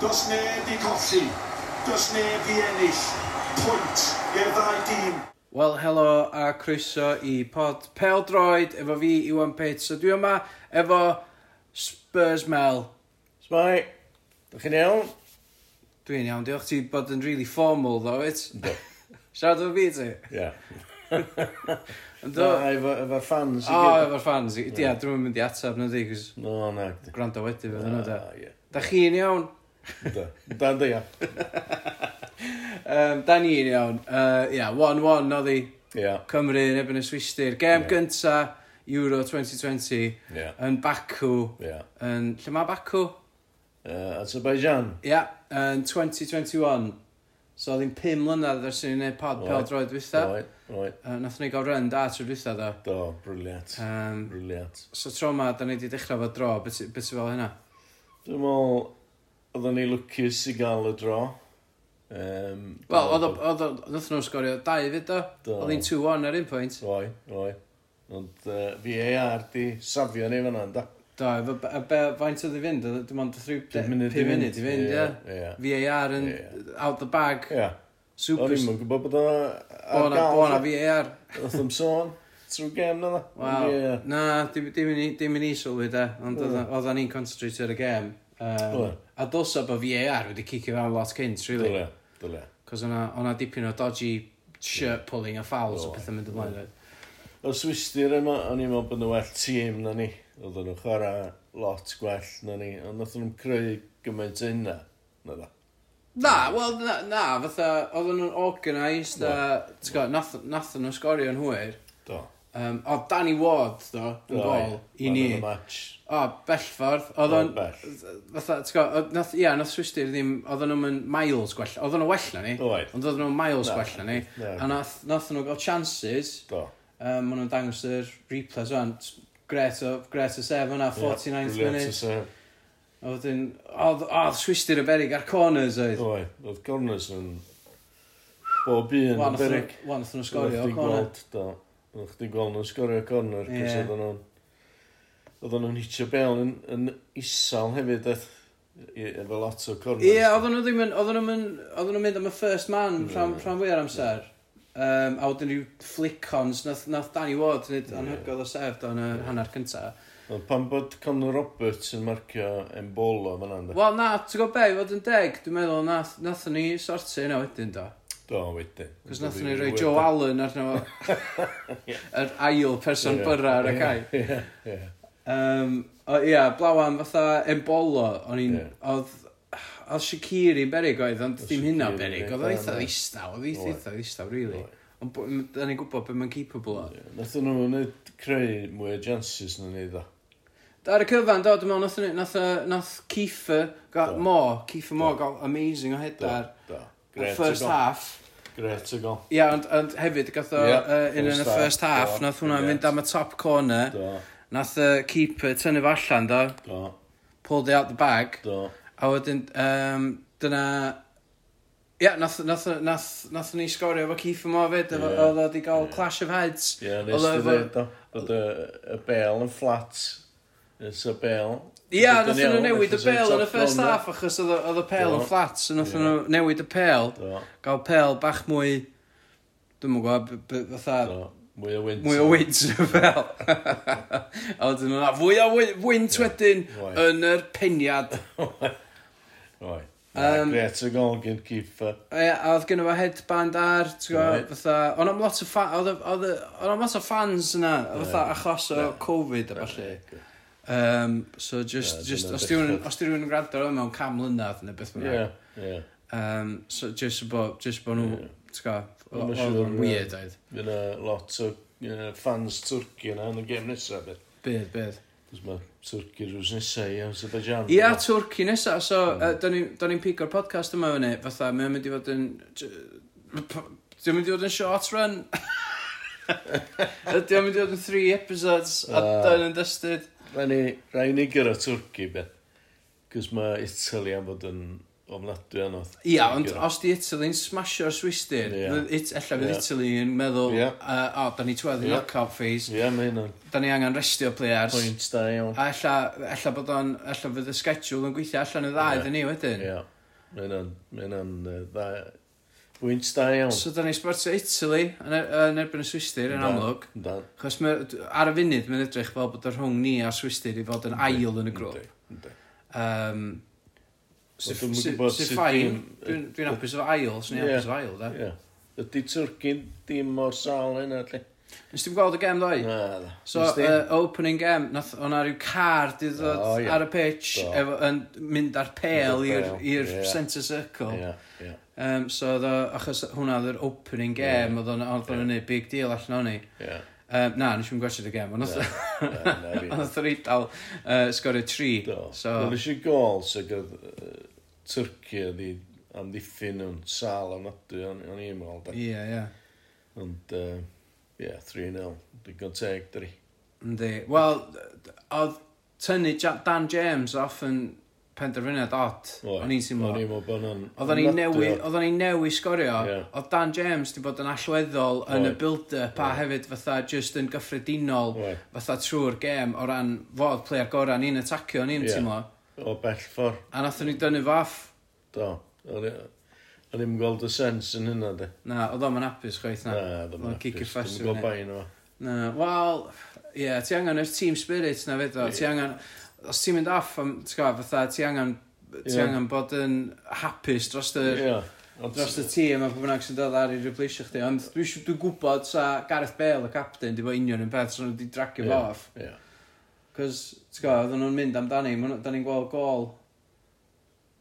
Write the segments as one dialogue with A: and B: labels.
A: Does neb i colli. Does neb i ennill. Pwynt i'r ddau dîm.
B: Wel, helo a croeso i pod Pel Droid efo fi, Iwan Pits. So dwi yma efo Spurs Mel.
C: Smai. Dwi'n chi'n iawn?
B: Dwi'n iawn. Diolch ti bod yn really formal, ddo, it?
C: Do.
B: Siarad efo fi ti?
C: Ie.
B: Ynddo?
C: Efo, efo fans i
B: O, efo'r fans i gyd. Ia, dwi'n mynd i atab na di, cos...
C: No, na.
B: Gwrando wedi fe, dyna da. Da chi'n iawn?
C: Da, da, ia.
B: Um, Dan i'n iawn. Uh, ia, 1-1 oedd hi.
C: Ia.
B: Cymru yn ebyn y Swistir. Gem
C: yeah.
B: gynta Euro 2020
C: yeah.
B: yn Baku.
C: Yeah.
B: Yn, lle mae Baku?
C: Uh, Azerbaijan.
B: Ia, yeah, yn 2021. So oedd hi'n 5 mlynedd ers i'n gwneud pod pel droed dwytha.
C: Right, right.
B: Uh, nath ni gael run da trwy dwytha dda.
C: Do, briliant.
B: Um,
C: briliant.
B: So tro ma, da ni wedi dechrau fod dro, beth fel hynna?
C: Dwi'n meddwl, oedden ni lwcus i gael y dro. Um,
B: Wel, oedd o, nath nhw sgorio dau fyd o. Oedd hi'n 2-1 ar un pwynt.
C: Oi, oi. Ond uh, VAR di safio ni fan da.
B: Do, a be, faint oedd i fynd? Dim ond 5 munud i fynd, ie. VAR yn out the bag.
C: Ie.
B: Super.
C: O'n i'n mwyn gwybod bod o'n ar
B: bona,
C: gael.
B: Bo'na VAR.
C: Oedd o'n sôn trwy gem na Wel,
B: na, dim yn i sylwi da, ond oedd oedden ni'n concentrate ar y gem. Um, A dylsa bod VAR wedi cicio fewn lot cynt, really.
C: Dylia, dylia.
B: Cos o'na, ona dipyn o dodgy shirt pulling a fouls o pethau mynd ymlaen.
C: O swistir yma, o'n i'n meddwl bod nhw well tîm na ni. Oedden nhw'n chwarae lot gwell na ni, ond nath nhw'n creu gymaint yna. Na da.
B: Na, wel, na, na, fatha, oedden nhw'n organised a, ti'n gwybod, nath nath nhw'n sgorio yn hwyr.
C: Do.
B: Um, o, Danny Ward, do, yn gol, i ni. O, bellffordd. Oedd o'n... Fatha, ti'n gwybod, ia, nath Swistir ddim... Oedd nhw'n miles gwell. Oedd nhw'n well na ni. Ond oedd nhw'n miles gwell na ni. A nath, nath nhw gael chances.
C: Do.
B: Um, Maen nhw'n dangos yr replays o'n. Gret o, gret o sef yna, 49th
C: yeah,
B: minute. A wedyn, oedd oedd Swistir y berig ar corners oedd.
C: Oedd, oedd corners yn... Bob un yn berig.
B: Wan, nath nhw'n sgorio o corner.
C: Oedd chdi gweld nhw'n sgorio corner,
B: yeah.
C: cos oedden nhw'n... Oedden nhw'n hitio bel yn, yn isal hefyd, eth. Efo lot o corners.
B: Ie, yeah, oedden nhw ddim yn... Oedden nhw'n mynd, nhw mynd am y first man
C: mm.
B: rhan, rhan fwy ar amser. Um, a wedyn rhyw flick-ons, nath, nath Danny Ward wneud
C: yeah.
B: anhygoel o sef dan y yeah. hanner cynta.
C: Ond pan bod Conor Roberts yn marcio Embolo fan hynny?
B: Wel na, ti'n gwybod be, i fod yn deg, dwi'n meddwl nath, nath ni sortio yna wedyn do.
C: Do, wedyn.
B: Cos nath ni roi Joe Allen arno fo. Yr ail person byrra ar y cae.
C: Ie,
B: Um, o, ia, blawan fatha embolo, o'n i'n... Oedd oedd Shakiri yn berig oedd, ond dim hynna berig, oedd eitha ddistaw, oedd eitha ddistaw, really. Ond da ni'n gwybod beth mae'n capable o.
C: Nath nhw wneud creu mwy o chances na ni dda.
B: Ar y cyfan, do, dwi'n meddwl, nath, nath, nath Kiefer, mo, Kiefer Mo, gael amazing o hedar.
C: Great
B: first half.
C: Great o gol.
B: Ia, ond, ond hefyd, gath o
C: yeah,
B: uh, in yn y
C: first half, do,
B: nath
C: hwnna'n
B: mynd am y top corner,
C: do.
B: nath y uh, keeper tynnu fo allan, do.
C: do.
B: Pulled it out the bag.
C: Do.
B: A wedyn, um, dyna... Ia, yeah, nath, nath, nath, nath ni sgorio efo Keith yma fyd,
C: yeah.
B: oedd o wedi cael
C: yeah.
B: clash of heads.
C: Ie,
B: yeah,
C: nes ti dweud, oedd y bel yn flat, nes y bel
B: Ia, nath nhw newid y pêl yn y first half achos oedd y
C: pêl
B: yn flat, so
C: nathon
B: nhw newid y
C: pêl,
B: gael pêl bach mwy, dwi'n mwyn gwybod, fatha...
C: Mwy o wynt.
B: Mwy o wynt y fel. A wedyn yna, fwy o wynt wedyn yn yr peniad.
C: Oi.
B: Um,
C: Gret y gol gen keeper.
B: Ie, A oedd gen fo headband ar, ti'n gwybod,
C: right.
B: fatha, ond am lot o fans yna, fatha achos o Covid a falle. Um, so just,
C: yeah,
B: just os di rhywun yn gwrando ar mewn cam mlynedd neu beth bynnag.
C: Yeah, yeah.
B: Um, so just bo, just bo nhw,
C: yeah.
B: ti'n
C: gael,
B: o'n weird oedd.
C: Fy na lot o uh, fans Twrci yna yn y gêm nesaf.
B: Bydd, bydd.
C: Cos mae Twrci rws nesaf i Azerbaijan.
B: Ia, Twrci nesaf. So,
C: mm.
B: uh, da ni'n pigo'r podcast yma fyny, fatha, mae'n mynd i fod yn... Dwi'n mynd i fod yn short run. Dwi'n mynd i fod yn three episodes, a dyn yn dystud.
C: Rhaid ni, rhaid ni gyrra Twrci, beth. Cys mae Italy am fod yn ofnadwy anodd.
B: Ia, ond os di Italy'n smasio'r Swistir, ella fydd Italy yn meddwl, o, da ni twedd i knock-out phase.
C: Ia, mae hynna'n.
B: Da ni angen restio players.
C: Pwynt da iawn.
B: A ella, ella bod o'n, ella fydd y schedule yn gweithio allan y ddau, da ni wedyn.
C: Ia, mae hynna'n mae hynna'n dda Pwynt da iawn.
B: So da ni sbartio Italy yn, er, yn erbyn y Swistir yn amlwg.
C: Da.
B: Chos ma- ar y funud mae'n edrych fel bod y rhwng ni a'r Swistir i fod yn ail yn y grŵp. Um,
C: Wel, dwi'm yn gwbod sut
B: ffain,
C: dwi'n-
B: dwi'n dwi'n hapus efo ail, sy'n i'n
C: Ie.
B: hapus efo ail da.
C: Ie. Ydy Twrcyn dim mor sal yna, lle?
B: Nes ti'n gweld y gem ddoi?
C: Na, da.
B: So,
C: Nes di?
B: uh, opening game, nath o'na rhyw car di ddod
C: O, ie.
B: ar y pitch,
C: Do.
B: efo, yn mynd ar pel
C: Mynd ar i'r pêl,
B: i'r
C: ie.
B: centre circle.
C: Ie.
B: Um, so oedd o, achos hwnna oedd yr opening game, oedd o'n oedd o'n yeah. big deal allan o'n i.
C: Yeah.
B: Um, na, nes i'n gwestiwn y game, ond oedd o'n dal uh, sgorio tri.
C: Do.
B: So...
C: Wel, nes i gol sy'n gyda uh, Tyrci ydi amddiffyn nhw'n sal am nadu, o'n i'n meddwl.
B: Ie, ie.
C: Ond, ie, 3-0, digon teg, dyri.
B: Yndi. Wel, oedd tynnu Dan James off yn penderfyniad od. O'n i'n teimlo.
C: O'n i'n meddwl bod hwnna'n...
B: Oedden ni'n newi, oedden ni'n newi sgorio.
C: Yeah.
B: Oedd Dan James di bod yn allweddol Oed. yn y build-up a hefyd fatha just yn gyffredinol
C: Oed.
B: fatha trwy'r gêm o ran fod player gorau ni'n atacio, ni'n
C: yeah.
B: teimlo.
C: O bell ffordd.
B: A nathon ni dynnu fo off.
C: Do. O'n i'n gweld y sens yn hynna, de.
B: Na, oedd o'n hapus chwaith na.
C: Na,
B: oedd o'n
C: hapus. Dwi'n gweld bain o.
B: Na, wel, ie, yeah, ti angen yr team spirit na fyd o. Ti angen, os ti'n mynd off am, ti'n gwybod, fatha, ti angen, ti
C: yeah.
B: angen bod yn hapus dros y...
C: Yeah. Ond
B: dros y tîm a pwy bynnag sy'n dod ar i replaceio chdi, ond dwi'n dwi gwybod sa Gareth Bale y captain di bod union yn peth, so nhw wedi dragio fo yeah, off.
C: Yeah.
B: Cos, ti'n gwybod, oedden nhw'n mynd amdani, da ni'n gweld gol.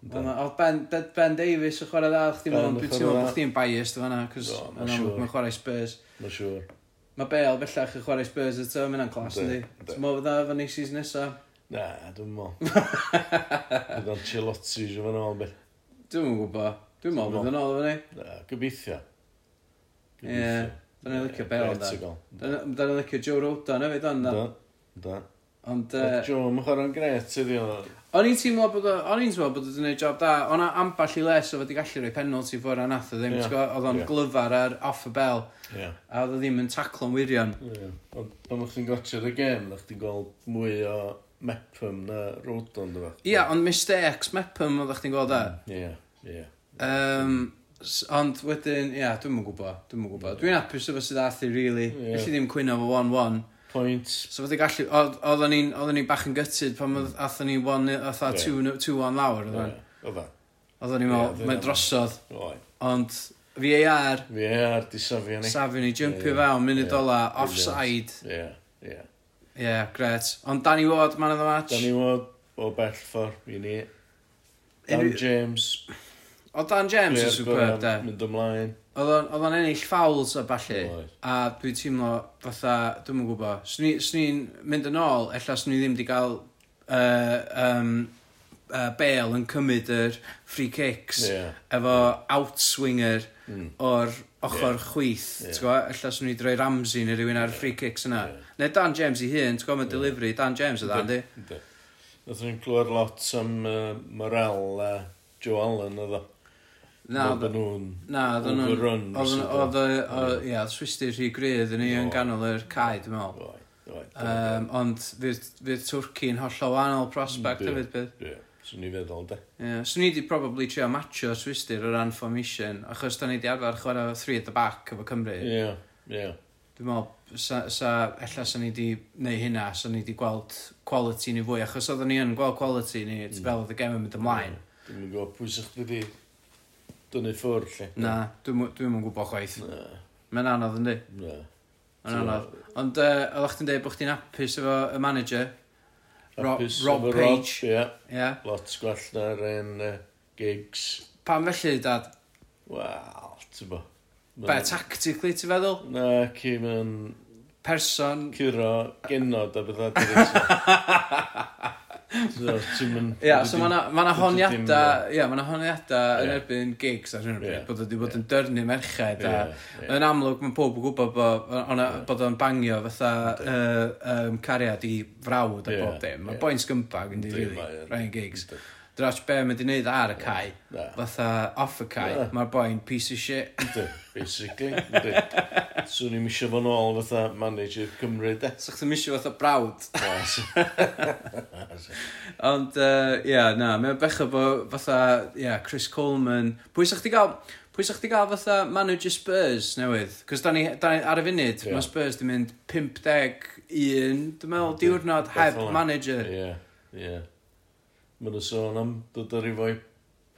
B: Oedd ben, ben Davies yn chwarae dda, chdi
C: mwyn,
B: dwi'n teimlo bod chdi'n biased o fanna, cos mae'n chwarae Spurs.
C: Mae'n siŵr.
B: Mae Bale bellach yn chwarae Spurs eto, mae'n clas,
C: yndi?
B: Ti'n mwyn fydda efo ni season nesaf?
C: Na, dwi'n meddwl. Bydd o'n chilotsi eisiau fan ôl, beth.
B: Dwi'n gwybod. Dwi'n meddwl bydd yn ôl efo ni.
C: Na, gobeithio.
B: Ie. Da'n ei licio Beryl, da. Da'n ei licio Joe Rodan hefyd, ond da.
C: Da.
B: Ond...
C: Joe, mae'n chwarae'n gret, ydi o.
B: O'n i'n teimlo bod... O'n i'n teimlo bod o'n gwneud job da. O'n amball i les o fod i gallu rhoi penalty ffwrdd a'n ath o ddim. Oedd o'n glyfar ar off y
C: bell.
B: A oedd o ddim yn taclo'n wirion.
C: Ond pan o'ch chi'n gotio'r y gem, o'ch chi'n gweld mwy o Mepham na Rodon, dwi'n fath. E?
B: Ia, ond mistakes Mepham oedd chdi'n gweld e.
C: Mm, ie,
B: ie. Ond wedyn, ia, dwi'n mwyn gwybod, dwi'n mwyn gwybod. Dwi'n apus efo sydd athu, really.
C: Yeah.
B: Felly ddim cwyno fo 1-1.
C: Point.
B: So fyddi gallu, oedden ni'n ni bach yn gytid pan mm. athyn ni 2-1 lawr, oedden.
C: Oedden.
B: Oedden ni'n meddwl, mae'n drosodd. Ond VAR...
C: VAR, di safio ni.
B: Safio ni, jumpio fewn, munud ola, offside.
C: Ie, ie.
B: Ie, yeah, gret. Ond Danny Ward, man of the match.
C: Dan ni mod o bell ffordd i ni. Dan
B: Unrhyw-
C: James.
B: O Dan James yn
C: player
B: superb, de.
C: Mynd ymlaen.
B: Oedd o'n- oedd o'n ennill fouls a balli.
C: Oedd.
B: A dwi'n teimlo fatha, dwi'n yn gwybod, swn i- swn i'n mynd yn ôl, ella swn i ddim wedi cael uh, um, uh, Bale yn cymryd yr free kicks
C: yeah.
B: efo outswinger
C: mm.
B: o'r ochr yeah. chwith
C: yeah.
B: ti'n gwybod, ella swn i droi Ramsey neu rhywun ar y free kicks yna
C: yeah.
B: neu Dan James i hun, ti'n gwybod, mae'n yeah. delivery Dan James yda,
C: ynddi? Nath ni'n clywed lot am uh, Morel a Joe Allen ydo
B: Na,
C: oedden nhw'n
B: Na, oedden nhw'n Oedd y, ia, swistir rhy grydd yn ei yn ganol yr cae, dwi'n meddwl.
C: Right, right,
B: um, ond fydd Twrci yn hollol wahanol prospect hefyd bydd.
C: Ie. Swn i feddwl, de.
B: Yeah, swn i wedi probably trio matcho swistir o ran formation, achos da ni wedi arfer chwarae three at the back efo Cymru.
C: Ie, yeah, ie. Yeah.
B: Dwi'n meddwl, sa, sa, ella sa ni wedi neu hynna, sa ni wedi gweld quality ni fwy, achos oedden ni yn gweld quality ni, mm. fel oedd y gem yn mynd ymlaen.
C: Dwi'n mynd gwybod pwy sych wedi dynnu ffwrdd, lle.
B: Na, dwi'n mynd gwybod chwaith.
C: Na.
B: Mae'n anodd, yndi?
C: Na.
B: Mae'n anodd. Ond, uh, oeddech chi'n dweud bod chdi'n apus efo y manager? Rob, Rob Page.
C: Rob,
B: yeah.
C: yeah. Lots gwell na'r um, un uh, gigs.
B: Pam felly, dad?
C: Wel, ti'n bo.
B: Be, tactically, ti'n feddwl?
C: Na, ci mewn...
B: Person.
C: Curo, genod a bethau. so,
B: ia, so
C: mae
B: yna
C: honiadau,
B: ia, mae yna honiadau
C: yn
B: erbyn gigs ar hyn o bryd, bod wedi bod yn dyrnu merched, a yn amlwg mae pob yn gwybod bod o'n bangio fatha cariad i frawd a bob dim. Mae boi'n scumbag yn di,
C: rili,
B: Ryan Giggs. Drach be mae wedi wneud ar y cae.
C: Na.
B: Fatha off y cae. Mae'r boi'n piece of shit.
C: Ynddi, basically. Ynddi. Swn i'n misio fo nôl fatha manager Cymru, de.
B: So chdi'n misio fatha brawd. Ond, yy, yeah, na, mae'n becha bo fatha, ia, Chris Coleman. Pwy sa'ch ti gael? Pwy sa'ch ti gael fatha manager Spurs newydd? Cos da ni, da ni ar y funud,
C: yeah.
B: mae Spurs di mynd 51, dwi'n meddwl, diwrnod heb manager.
C: Ie, yeah. ie. Yeah maen nhw'n sôn am dod ar efo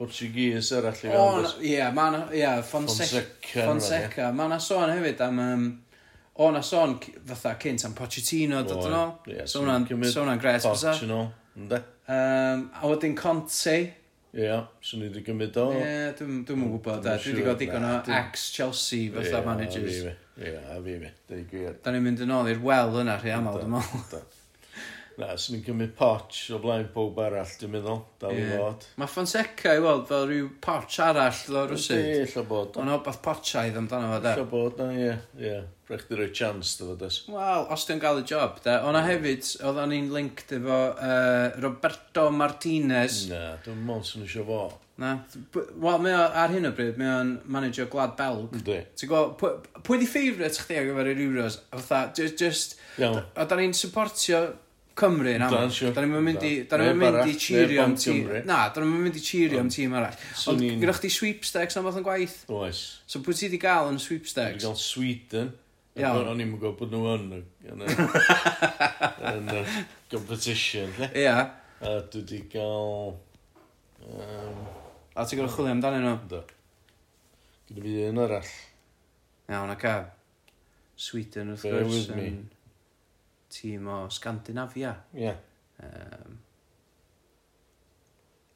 C: Portuguese arall i fewn.
B: Ie, yeah, ma' na, ie, yeah, Fonseca.
C: Fonseca,
B: Fonseca. ma' na sôn hefyd am, um, o na sôn c- fatha cynt am Pochettino, dod yn ôl.
C: Ie,
B: so hwnna'n
C: gret, fysa. Pochettino, ynddo.
B: Um, a wedyn Conte.
C: Ie, yeah, swn i wedi gymryd o.
B: Ie, dwi'n dwi'n gwybod, da. Dwi wedi gael digon o ex-Chelsea fatha managers.
C: Ie, a fi mi.
B: Da ni'n mynd yn ôl i'r wel yna rhy aml, dwi'n meddwl.
C: Na, swn i'n cymryd potch o blaen pob arall, dwi'n meddwl, dal i fod.
B: Mae Fonseca i weld fel rhyw potch arall o'r rwysyd.
C: Ie, illa bod.
B: Ond o'r potchaidd amdano fo, da.
C: Illa bod, na, ie, ie. Rhaid chdi roi chance, dy fod ys.
B: Wel, os ti'n gael y job, da. Ond hefyd, oedd o'n i'n linked efo uh, Roberto Martinez.
C: Na, dwi'n mwyn sy'n eisiau fo.
B: Na. Wel, mae o, ar hyn o bryd, mae o'n manager Glad Belg.
C: Ynddi.
B: Ti'n gwybod, pwy, pwy di ffeifrits chdi ar gyfer yr Euros? Fatha, just... just
C: yeah.
B: A da ni'n supportio Cymru yn aml. Da ni'n mynd i...
C: Da
B: ni'n mynd i cheerio am tîm... Na, da ni'n mynd i cheerio am tîm arall. Ond gyda chdi sweepstakes am fath yn gwaith?
C: Oes.
B: So pwy ti wedi gael yn sweepstakes?
C: Wedi gael Sweden.
B: Iawn.
C: O'n i'n gwybod bod nhw yn... yn competition.
B: Ia.
C: A dwi wedi gael... Um,
B: a ti'n gwybod chwilio amdanyn nhw?
C: Da. Gyda fi un arall.
B: Iawn, ac a... Sweden, wrth gwrs.
C: Bear with me
B: tîm o Scandinavia.
C: Ie. Yeah.
B: Um,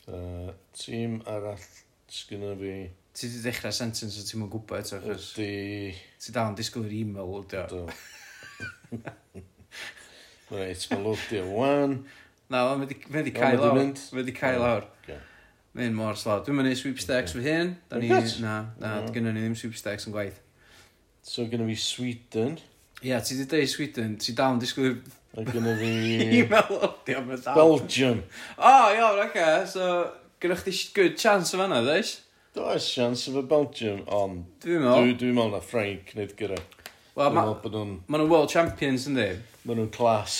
C: uh, tîm arall sgynna fi...
B: Ti wedi dechrau sentence o ti'n mwyn gwybod eto, achos...
C: Ydy...
B: Ti dal yn disgwyl i'r e-mail, ydy
C: Do. Reit, mae lodio wan.
B: Na, mae
C: wedi
B: cael lawr. Mae wedi cael lawr. Mae'n mor slaw. Dwi'n mynd i sweepstakes fy hyn. Da ni, na, na, gynnu ni ddim sweepstakes yn gwaith.
C: So, gynnu fi Sweden.
B: Ie, ti di dweud Sweden, ti dal yn disgwyl
C: Mae gen fi...
B: E-mail audio am y dal.
C: Belgium.
B: O, iawn, oce, so gyda chdi good chance o fanna, dweud?
C: Does chance efo Belgium, ond...
B: Dwi'n meddwl.
C: Dwi'n dwi meddwl na Frank nid gyda.
B: Wel, ma...
C: nhw'n...
B: Ma nhw world champions, yndi?
C: Ma nhw'n clas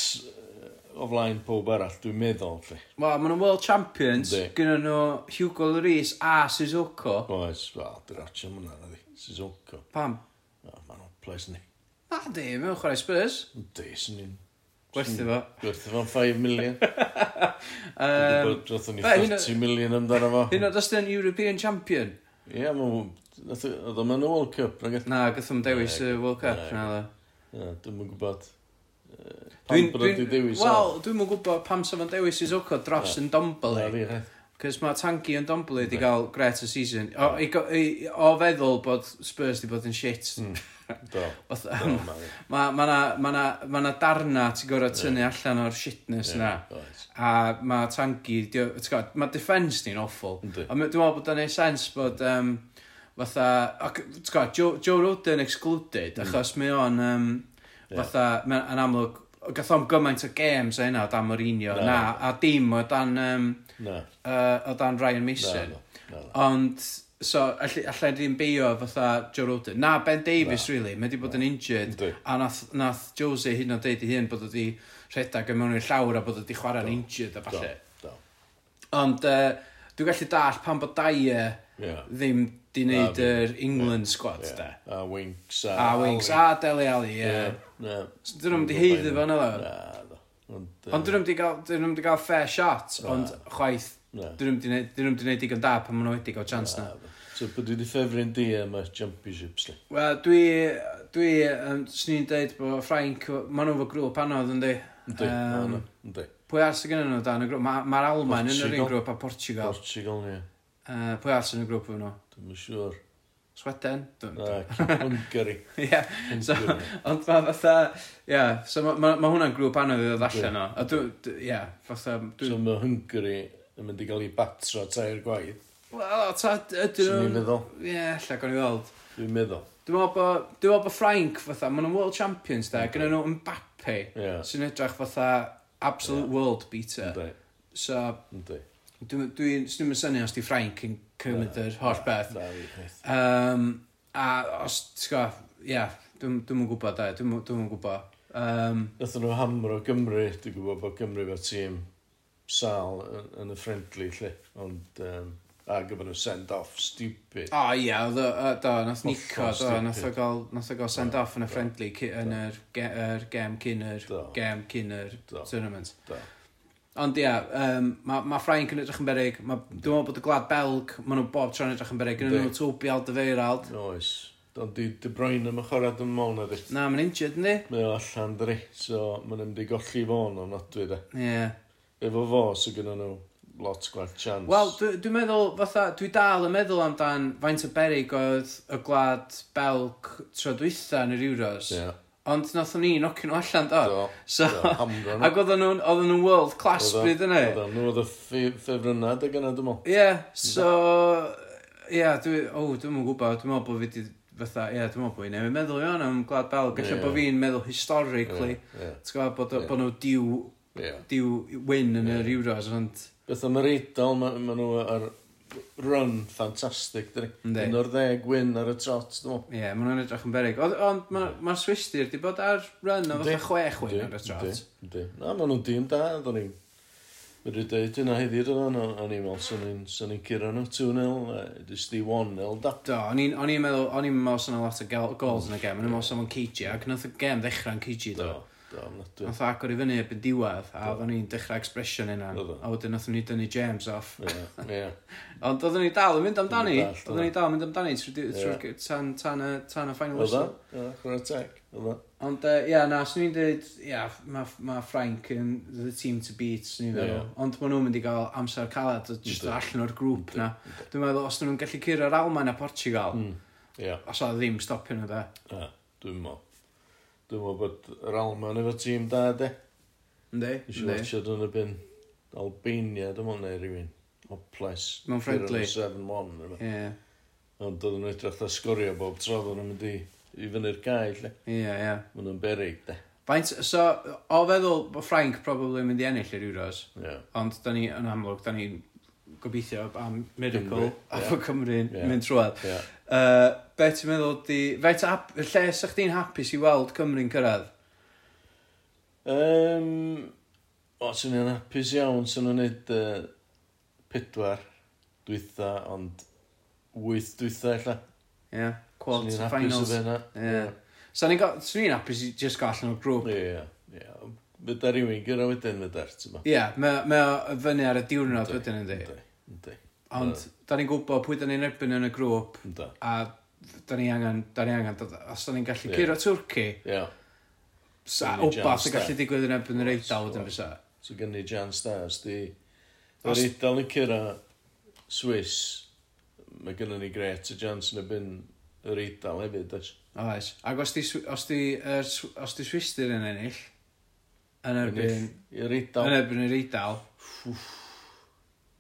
C: o flaen pob arall, dwi'n meddwl, lli.
B: Wel, ma nhw'n world champions, gyda nhw Hugo Lloris a Suzuko.
C: Oes, wel, dwi'n ratio hwnna, na di. Suzuko.
B: Pam?
C: Ma nhw'n ples ni.
B: Na di, mewn chwarae Spurs.
C: Di, sy'n ni'n...
B: Gwerthu fo.
C: Gwerthu fo'n 5 million.
B: um,
C: Rothwn ni 30 million amdano fo.
B: Hyn oedd ystyn European Champion.
C: Ie, mae'n... oedd o'n mynd World Cup.
B: Na, gathom dewis y World Cup.
C: Na, dwi'n yn gwybod. Pam bod o'n dewis? o?
B: Wel, dwi'n yn gwybod pam sef o'n dewis i Zoko dros yn
C: Na,
B: Domboli. Cys mae Tangi yn Dombly wedi cael gret y season. O, i, i, o feddwl bod Spurs wedi bod yn shit.
C: Mm. Do. Do. um,
B: mae ma na, ma na, ma na darna ti'n gorau tynnu yeah. allan o'r shitness
C: yna.
B: Yeah,
C: right.
B: A mae Tangi, mae defence ni'n awful. A dwi'n meddwl bod o'n ei sens bod... Um, fatha, ac, gwybod, Joe, Joe Roden excluded, hmm. achos mm. mae o'n, um, fatha, yeah. mae'n amlwg, gath o'n gymaint o games o hynna o dan Mourinho,
C: no.
B: na, a dim o dan, um,
C: no.
B: uh, o dan Ryan Mason.
C: Na, na, na, no.
B: Ond, so, allai all ddim beio fatha Joe Roden. Na, Ben Davies,
C: na.
B: really, mae wedi bod no. yn injured.
C: Dwi.
B: A nath, nath Jose hyn o deud i hyn bod wedi rhedeg yn mewn i'r llawr a bod wedi chwarae'n injured a falle.
C: Do, do.
B: Ond, uh, dwi'n gallu dall pan bod Dyer
C: yeah.
B: ddim di wneud yr England yeah. squad,
C: yeah.
B: da.
C: A Winks a...
B: A Winks a Dele Alli, ie.
C: Yeah. Yeah.
B: So, dyn nhw'n mynd i heiddi fo'n yna.
C: Na, Ond
B: uh... dyn nhw'n di gael, dyn nhw'n di gael fair shot,
C: na.
B: ond chwaith, dyn nhw'n di wneud digon da pan maen nhw wedi gael chance na.
C: na. So, bod wedi ffefryn di am y championships li?
B: Wel, dwi, dwi, um, swn i'n deud bod Frank, maen nhw fo grŵp anodd yndi.
C: Yndi, um, yndi.
B: Pwy ars y gynnyn nhw dan y grŵp? Mae'r ma Almain yn yr un grŵp a Portugal.
C: Portugal, ie.
B: Uh, pwy ars yn y grŵp efo nhw?
C: Dwi'n siŵr.
B: Sweden? Dwi'n
C: Hwngari.
B: Ie, so, ond ma fatha, ie, so ma, ma, ma hwnna'n grŵp anodd i ddod allan o. A dwi, ie, yeah,
C: fatha...
B: Dwi...
C: So ma Hwngari yn mynd i gael ei batro tair gwaith.
B: Wel, ta, ydyn nhw...
C: Dwi'n meddwl.
B: Ie, lla, gawn i weld.
C: Dwi'n meddwl.
B: Dwi'n meddwl bod, dwi'n meddwl bod Frank, fatha, maen nhw'n world champions da, gyda nhw Mbappe,
C: Ie.
B: sy'n edrych fatha absolute
C: yeah.
B: world beater.
C: Ynddi.
B: So...
C: Ynddi.
B: Dwi'n... Dwi, dwi, dwi synnu os di Frank yn cymryd yr holl beth.
C: Na, na,
B: um, a os, ti'n gwybod, ia, dwi'n dwi gwybod da, dwi'n dwi gwybod. Um,
C: Nothen nhw hamro Gymru, dwi'n gwybod bod Gymru fe tîm sal yn, yn y friendly, lle. Ond, um, a gyfer nhw send off, stupid.
B: O, oh, ia, do, do, nath Nico, do, nath o gael, nath o gael send off yn y friendly, yn yr er, game cyn yr, gem cyn yr tournament.
C: Do.
B: Ond ia, um, mae ma Ffrainc yn edrych yn berig, ma, dwi'n meddwl bod y glad Belg, maen nhw bob tro'n edrych yn berig, gyda nhw Tobial Dyfeirald.
C: Oes. Ond di, di Bruyne am y chwarae dim mol na di.
B: Na, mae'n injured ni.
C: Mae o allan dri, so mae'n ymdi golli fo'n o'n nodwi de.
B: Ie. Yeah.
C: Efo fo, so gyda nhw lot gwaith chance.
B: Wel, dwi'n dwi meddwl, fatha, dwi dal yn meddwl amdan faint o berig oedd y glad Belg tro dwytha yn yr Euros.
C: Ie. Yeah.
B: Ond nath ni nocio nhw allan do?
C: Do.
B: So,
C: do,
B: ac oedden nhw'n oedden nhw'n world class bryd yna.
C: Oedden nhw oedd y ffefrynnad ag yna dwi'n meddwl.
B: Ie, so... Ie, yeah, dwi... O, oh, dwi'n gwybod, dwi'n meddwl bod fi wedi fatha, ie, yeah, dwi'n meddwl bod fi'n newid meddwl iawn am Glad Bel. Gallai
C: yeah,
B: bod fi'n meddwl historically,
C: yeah, yeah.
B: ti'n gwybod bod,
C: yeah.
B: bod nhw diw,
C: yeah.
B: diw win yn
C: yeah.
B: yr Euros, ond...
C: Beth am yr eidl, maen ma nhw ar run ffantastig, dyn
B: ni.
C: Un o'r ddeg win ar y trot, dwi'n meddwl.
B: Ie, yeah, maen nhw'n edrych yn berig. Ond mae'r ma Swistir di bod ar run o fatha chwech win ar y trot.
C: Ynddi, Na, maen nhw'n dîm da, dyn ni. Wedi dweud yna rydyn nhw, o'n i'n meddwl sy'n ni'n sy ni curo nhw 2-0, jyst i 1-0 da.
B: Do, o'n i'n meddwl, o'n i'n meddwl sy'n lot o goals yn y gem, o'n i'n meddwl sy'n meddwl Cigi, ac nath y gem ddechrau'n Cigi do.
C: do ofnadwy.
B: Nath agor i fyny ebyn diwedd, a oedden ni'n dechrau expression yna. A wedyn nath ni dynnu James off. Ond oedden ni dal yn mynd amdani. Oedden ni dal yn mynd amdani trwy'r tan y final whistle.
C: Oedden, teg.
B: Ond ia, na, swn i'n dweud, ia, mae Frank yn the team to beat, swn i'n meddwl. Ond maen nhw'n mynd i gael amser caled,
C: jyst
B: allan o'r grŵp na. Dwi'n meddwl, os dyn nhw'n gallu curo'r Almain a Portugal, os oedd ddim stopio nhw da.
C: Dwi'n meddwl. Dwi'n meddwl bod yr Alman efo tîm da, de?
B: Ynddi, ynddi.
C: Nes i watchad yn y byn Albania, dwi'n meddwl neu rhywun. Oples.
B: Mewn friendly.
C: 7-1.
B: Ie.
C: Ond oedden nhw edrych a sgorio bob tro, oedden nhw'n mynd i, i fyny'r gael, lle.
B: Ie, ie.
C: Mae'n Mae nhw'n berig, de.
B: Faint, so, o feddwl bod Frank probably yn mynd i ennill i'r Euros.
C: Ie.
B: Ond da ni, yn amlwg, da ni'n gobeithio am Miracle a fod Cymru'n
C: yeah.
B: mynd trwad.
C: Yeah.
B: Uh, be ti'n meddwl di... Fe ta, lle sa chdi'n hapus i weld Cymru'n cyrraedd?
C: Um, o, sy'n ni'n hapus iawn, sy'n nhw'n neud uh, pedwar dwytha, ond wyth dwytha illa.
B: Ie, yeah. quarter
C: finals. Sy'n ni'n
B: hapus
C: o fe yna.
B: Ie. Sa'n ni'n hapus i just gael allan o'r grŵp.
C: Ie, yeah, ie. Yeah. Fydda rhywun gyda wedyn fydda, ti'n ma?
B: Ie, yeah, mae o fyny ar y diwrnod wedyn yn
C: dweud. Yndi.
B: Ond, da ni'n gwybod pwy da ni'n erbyn yn y grŵp.
C: Yndi.
B: A da ni angen, da ni angen, os da ni'n gallu
C: yeah.
B: curo Twrci,
C: yeah.
B: sa wbath sy'n gallu digwydd yn erbyn yr eidl wedyn fysa.
C: So gen ni Jan Stars, di... Yr eidl yn curo Swiss, mae gennym ni gret y jans yn y byn yr eidl hefyd, oes?
B: Oes. Ac os di, os di, er, os di swistir yn ennill, yn erbyn...
C: Yr eidl.
B: Yn erbyn yr eidl.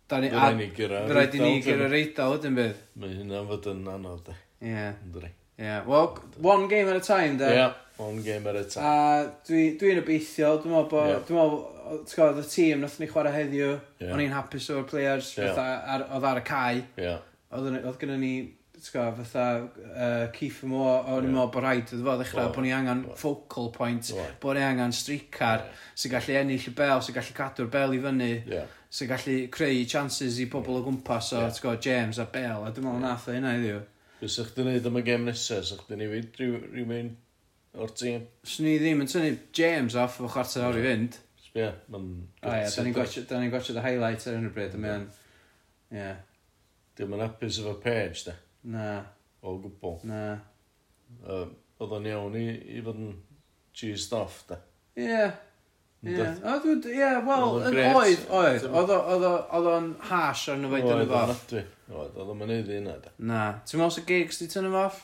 B: Da ni...
C: Fy raid ni gyrra
B: Fy raid i ni gyrra reidal ydyn bydd.
C: Mae hynna'n fod yn anodd, de.
B: Ie.
C: Ynddi.
B: Ie, well, one game at a time, da.
C: Ie, yeah, one game at a time.
B: A dwi'n dwi obeithiol, dwi'n meddwl bod...
C: Yeah.
B: Dwi'n meddwl, ti'n gwybod, y tîm nath ni chwarae heddiw,
C: yeah.
B: o'n i'n hapus o'r players,
C: yeah.
B: fatha, oedd ar y cae.
C: Yeah.
B: Oedd gyda ni ti'n gwybod, fatha uh, Keith Mo, o'n i'n meddwl bod rhaid, dwi'n fawr ddechrau, bod ni angen focal point, bod ni angen streetcar, yeah. sy'n gallu ennill y bel, sy'n gallu cadw'r bel i fyny.
C: Yeah
B: sy'n gallu creu chances i pobl o gwmpas o, yeah. gwybod, James a Bell a dwi'n meddwl yeah. nath o hynna i
C: ddiw. Fes ych dyn am y gem nesaf, sych dyn ni fyd rhywun o'r tîm?
B: Swn i ddim yn tynnu James off o chwarter awr i fynd.
C: Ie, ma'n...
B: O ie, da ni'n gwachod y highlight ar hyn o bryd, a mae'n... Ie.
C: Dim yn apus efo page, da?
B: Na.
C: O gwbl.
B: Na.
C: Oedd o'n iawn i, i fod yn cheesed off, da?
B: Ie. Yeah.
C: Ie,
B: o dwi'n... Ie, wel, yn oedd, oedd. Oedd o'n hash ar nhw fe dynnu fo off.
C: Oedd, oedd, oedd o'n mynd i hynna, da.
B: Na. Ti'n meddwl sy'n gigs di tynnu fo off?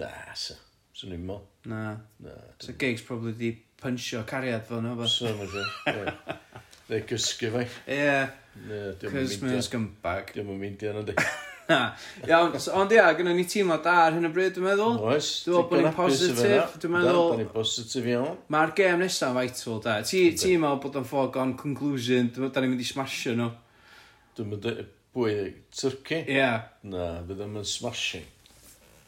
C: Na, sa. Swn i'n meddwl.
B: Na.
C: Na.
B: So gigs probably di punchio cariad fel nhw, ba?
C: So, ma ti. Neu gysgu fe.
B: Ie. Cos mae'n scumbag.
C: Dim yn mynd i hynna, di.
B: Na. Iawn, so, ond ia, gynnon ni teimlad da ar hyn o bryd, dwi'n meddwl.
C: Oes,
B: dwi'n meddwl bod ni'n positif, dwi'n meddwl...
C: Da, ni'n positif iawn.
B: Mae'r gêm nesaf vital, da. Ti, ti'n meddwl bod o'n ffog on conclusion, da ni'n mynd i smasho nhw.
C: Dwi'n meddwl, bwy, Turkey?
B: Ie.
C: Yeah. Na, bydd yn smashing.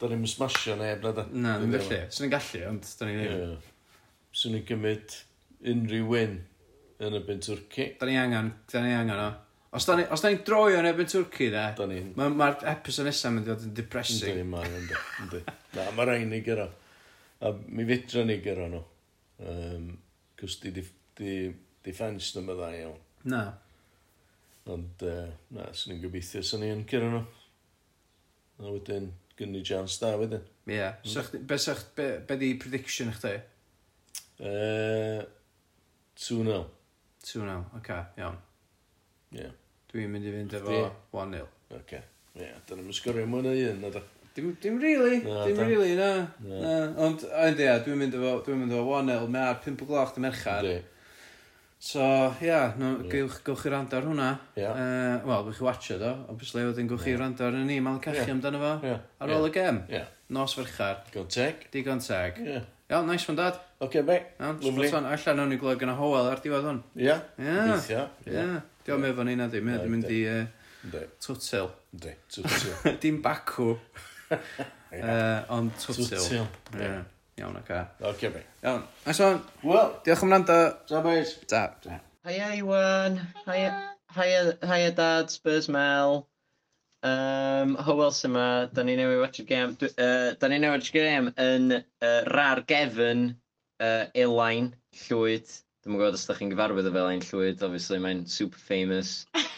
C: Da ni'n smasho neb, na da.
B: Na, ddim gallu. Swn i'n gallu, ond da ni'n
C: ei. Swn i'n gymryd unrhyw win yn y byn Turkey.
B: Da ni angen, da ni angen o. Os da ni'n ni droi o'n ebyn Twrci de, mae'r ma episod nesaf yn mynd i fod yn depressing.
C: Ynddi, mae'n ynddi. ynddi. Na, mae rhaid ni gyro. A mi fedra ni gyro nhw. Um, Cws di, di, di, di ffens ddim ydda iawn.
B: Na.
C: Ond, uh, na, sy'n ni'n gobeithio sy'n ni'n gyro nhw. A wedyn, gynnu jans da wedyn.
B: Ie. Yeah. Mm. Sach, be, sach, be, be di prediction eich di?
C: Uh, 2-0.
B: 2-0, oce, okay, iawn.
C: Ie. Yeah.
B: Dwi'n mynd i fynd efo 1-0.
C: Oce. Ie, dyn nhw'n sgorio mwy na un, nad o.
B: Dim, dim really,
C: Na,
B: dim
C: da.
B: really, na.
C: Na.
B: na. Ond, ond ia, dwi'n mynd efo, dwi'n mynd efo 1-0, mae ar 5 o gloch dy merchar.
C: Yndi.
B: So, ia, yeah, no, gewch, gewch chi rando ar hwnna.
C: Ie. Yeah.
B: Uh, Wel, gewch chi watcha do, obviously, wedyn gewch chi rando ar ni, ma'n cachu amdano fo.
C: Ie.
B: Ar ôl y gem.
C: Ie.
B: Nos ferchar.
C: Go teg.
B: Digon teg.
C: Ie.
B: Iawn, nice one, dad.
C: Oce, okay, bai.
B: Iawn,
C: lovely.
B: Spot on. Alla nhw'n i glwyd gyda Howell ar diwedd hwn. Ia.
C: Ia.
B: Ia. Diolch mewn fan hynna di. Mae'n mynd i twtil.
C: Di, twtil.
B: Dim bacw. Ond twtil. Iawn, oce.
C: Oce, be.
B: Iawn. Nice one.
C: Wel.
B: Diolch am rando.
C: Ta, boys.
B: Da.
D: Hiya, Iwan. Hiya. Hiya, hiya, Dad. Spurs Mel. Um, Hywel sy 'ma. 'Dan ni newydd watsiad gêm. Dw- Uh, da ni newydd watsiad gêm yn uh, ra'r gefn uh, Elain Llwyd. Dwi'n gwybod os da chi'n gyfarwydd efo Elain Llwyd, obviously mae'n super famous.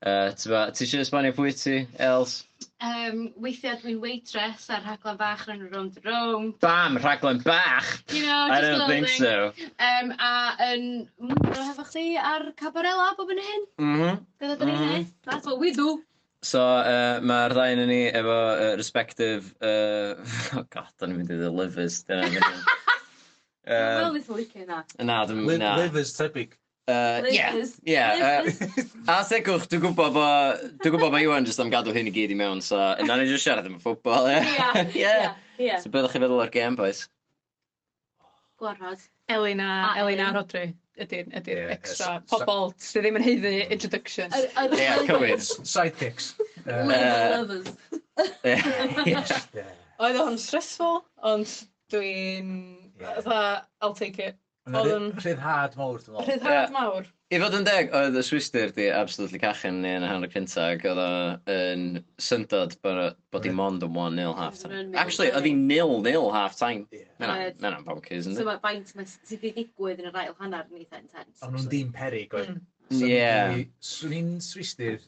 D: Uh, ti eisiau esbonio pwy ti, Els?
E: Um, weithiau dwi'n waitress ar rhaglen bach yn enw Rownd a
D: Bam! Rhaglen bach!
E: You know, just
D: I
E: don't
D: think
E: thing.
D: so.
E: Um, a yn mwndro hefo chdi ar Cabarela bob hyn a hyn.
D: M-hm.
E: Dyna 'dan ni'n
D: mm-hmm.
E: wneud. That's what we do.
D: So, uh, mae'r ddau yn ni efo uh, respective... Uh, oh god, da ni'n mynd i ddweud livers. Dyna
E: mynd.
D: Dwi'n
E: meddwl ni'n licio na.
D: Na, dwi'n meddwl.
F: Livers tebyg.
D: Uh, yeah, yeah. Uh, a segwch, dwi'n gwybod bo... dwi'n gwybod bo Iwan jyst am gadw hyn i gyd i mewn, so Na ni jyst siarad am y ffwbol, ie. Ie,
E: ie.
D: So beth ydych chi'n feddwl o'r game, boys?
E: Gwarfod.
G: Elina,
E: a, Elin
G: Rodri ydy'r ydy
F: ydy'r
G: extra pobol sydd ddim yn heiddi
E: mm. introductions.
D: Ie cywir,
F: sidekicks.
E: Lovers.
G: Oedd o'n stressful, ond dwi'n... fatha, I'll take it. Oedd o'n...
F: Rhyddhad mawr dwi'n meddwl.
G: Rhyddhad mawr.
D: I fod yn deg, oedd y swistir 'di absolutely cachu ni yn y hanner cynta ac oedd o yn syndod bod, bod dim ond yn 1-0
E: half-time.
D: Actually, oedd hi'n 0-0
F: half-time.
E: Ma'
D: Mae'n bonkers,
E: yndi?
D: So
E: mae faint sydd wedi digwydd yn yr ail hanner yn eitha intense.
F: Ond nhw'n dim perig, oedd?
G: Mm.
D: Ie.
F: Swn i'n swistir,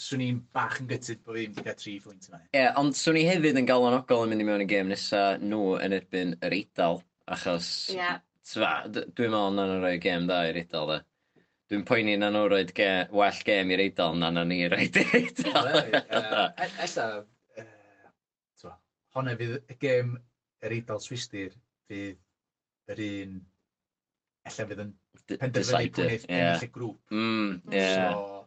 F: swn i'n bach yn gytid bod fi'n cael 3 pwynt yma.
D: Ie, ond swn i hefyd yn galonogol yn mynd i mewn i gêm nesaf nhw yn erbyn yr Eidal, achos...
E: Ie.
D: Dwi'n meddwl na nhw'n rhoi gêm da i'r Eidal, da. Dwi'n poeni na nhw roed ge, well gêm i'r Eidal na na ni roed i'r Eidal.
F: E- ella, uh, honna fydd y gêm yr Eidal Swistir fydd yr un, ella fydd yn penderfynu pwynydd
D: yeah.
F: ennill y grŵp.
D: Mm, yeah.
F: so,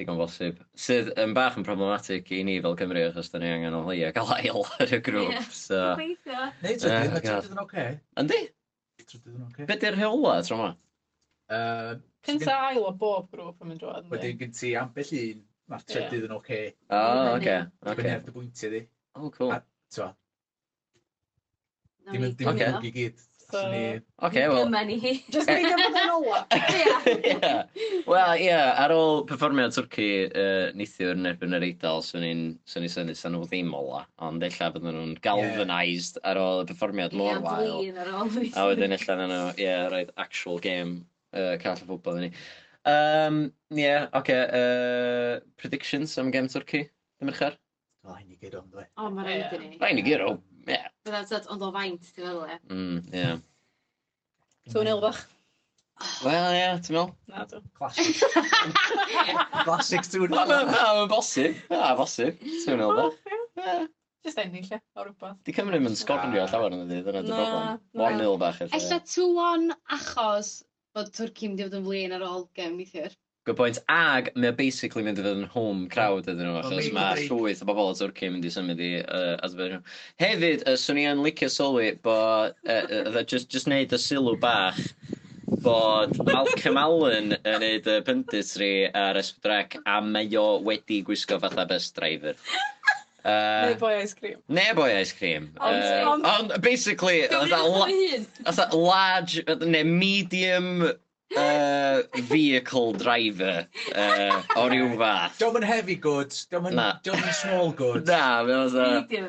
D: digon bosib. Sydd yn bach yn problematic i ni fel Cymru, achos da ni angen o leia gael ail ar y grŵp.
E: Yeah.
D: So...
F: Neu trydydd, mae trydydd yn oce.
D: Yndi?
F: Trydydd yn oce.
D: Be di'r rheola tro yma?
F: Uh,
G: Cynta a ail o bob grŵp yn mynd rŵan yndi?...
F: Wedyn gen ti ambell un mae'r trydydd yn oce.
D: O oce.
F: ocê...
D: dibynnu
F: ar dy bwyntiau di.
D: O cool.
F: A
E: t'mo
F: dim yn golygu i gyd allwn ni...
D: Ocê wel...
E: Dyma ni hi.
G: Jyst peidio bod yn
E: olaf.
D: Wel ia ar ôl perfformiad twrci uh, neithiwr yn erbyn yr Eidal 'swn i'n 'swn i'n synnu 'sa nhw ddim ola ond ella fydden nhw'n galvanised ar ôl y perfformiad mor wael...
E: Ia flin ar ôl.
D: ...a wedyn ella na nhw ia roid actual game yy call y ffwbol i ni. Um, ie okay, uh, predictions am gem Twrci dy' Mercher?
F: O hyn i gyd o'n dwe.
E: O ma' rhaid i ni.
D: Rai' ni guro ie.
E: Bydda t'od ond o faint ti'n feddwl e?
D: Mm ie.
G: Two nil bach.
D: Wel ie ti'n
G: me'wl? Nadw.
F: Classic. Classic two
D: nil. Na ma'n bosib na bosib two nil bach.
G: Just ennill ie, o rhywbeth.
D: 'Di Cymru'm yn sgorio llawer yn dydyn dyna
G: 'di
D: broblem.
G: One
D: nil bach ella.
E: Ella two one achos bod Twrci mynd i fod yn flin ar ôl gen weithiau.
D: Good point. Ag, mae o basically mynd i fod yn home crowd ydyn nhw, achos mae llwyth o bobl o Twrci mynd i symud i uh, Azerbaijan. Hefyd, uh, swn i yn licio sylwi bod, uh, e uh, just, just neud y sylw bach, bod Malcolm Allen yn neud y punditry ar Esbrec, a mae o wedi gwisgo fatha bus driver.
G: Yy...
D: Neu
G: boi ice cream.
D: Neu boi ice cream.
G: Ond,
D: uh,
G: ond...
D: Ond basically fatha la- fatha large neu medium uh, vehicle driver uh, o ryw fath.
F: Diolch yn heavy goods, diolch yn, diolch yn small goods.
D: Na, mae oedd
E: dda.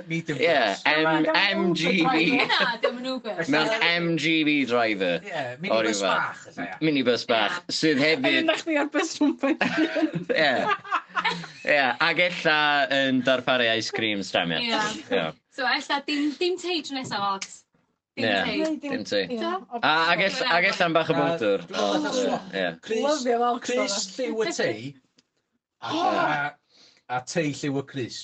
F: Medium goods.
D: Yeah, M MGV.
E: Na, diolch yn Uber.
D: Mae o'n driver.
F: Yeah, minibus bach.
D: Minibus bach, sydd hefyd...
G: Yn ymdach ar bus rhywbeth.
D: Yeah. Yeah, ac ella yn darparu ice cream
E: stamiau.
D: Yeah.
E: So, ella dim, dim teitr nesaf, Alex.
D: Ie, dim
G: tŷ.
D: A ag ell- ag ella'n bach o
F: bowdwr.
D: Ie.
F: Crys lliw y tei a a tei lliw y Chris.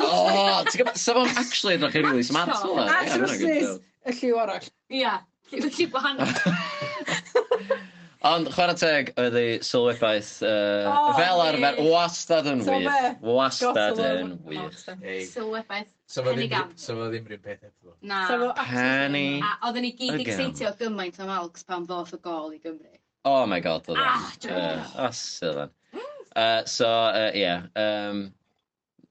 D: O, ti'n gwybod, 'sa fo'n actually edrych yn rili smart fel 'na. Ie, ma' hwnna'n good shout.
G: y lliw arall.
E: Ia, lliw gwahanol.
D: Ond chwarae teg oedd ei sylwebaeth uh,
G: O
D: fel
E: ...fel
D: arfer wastad yn wych...
G: Be?
D: ...wastad yn wych.
E: Sylwebaeth pen
F: i
E: gant.
F: Sa fo ddim rhywun peth efo.
E: Na.
G: So fo
D: absolutely
G: ddim.
E: A oedden ni gyd ecseitio gymaint am Alcs pan ddoth y gol i Gymru.
D: Oh my God
E: oeddan.
D: Yy asu oeddan. Yy so uh, yeah. Um,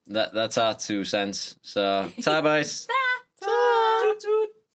D: that that's our two cents so ta bois.
E: Ta. Ta. Toot.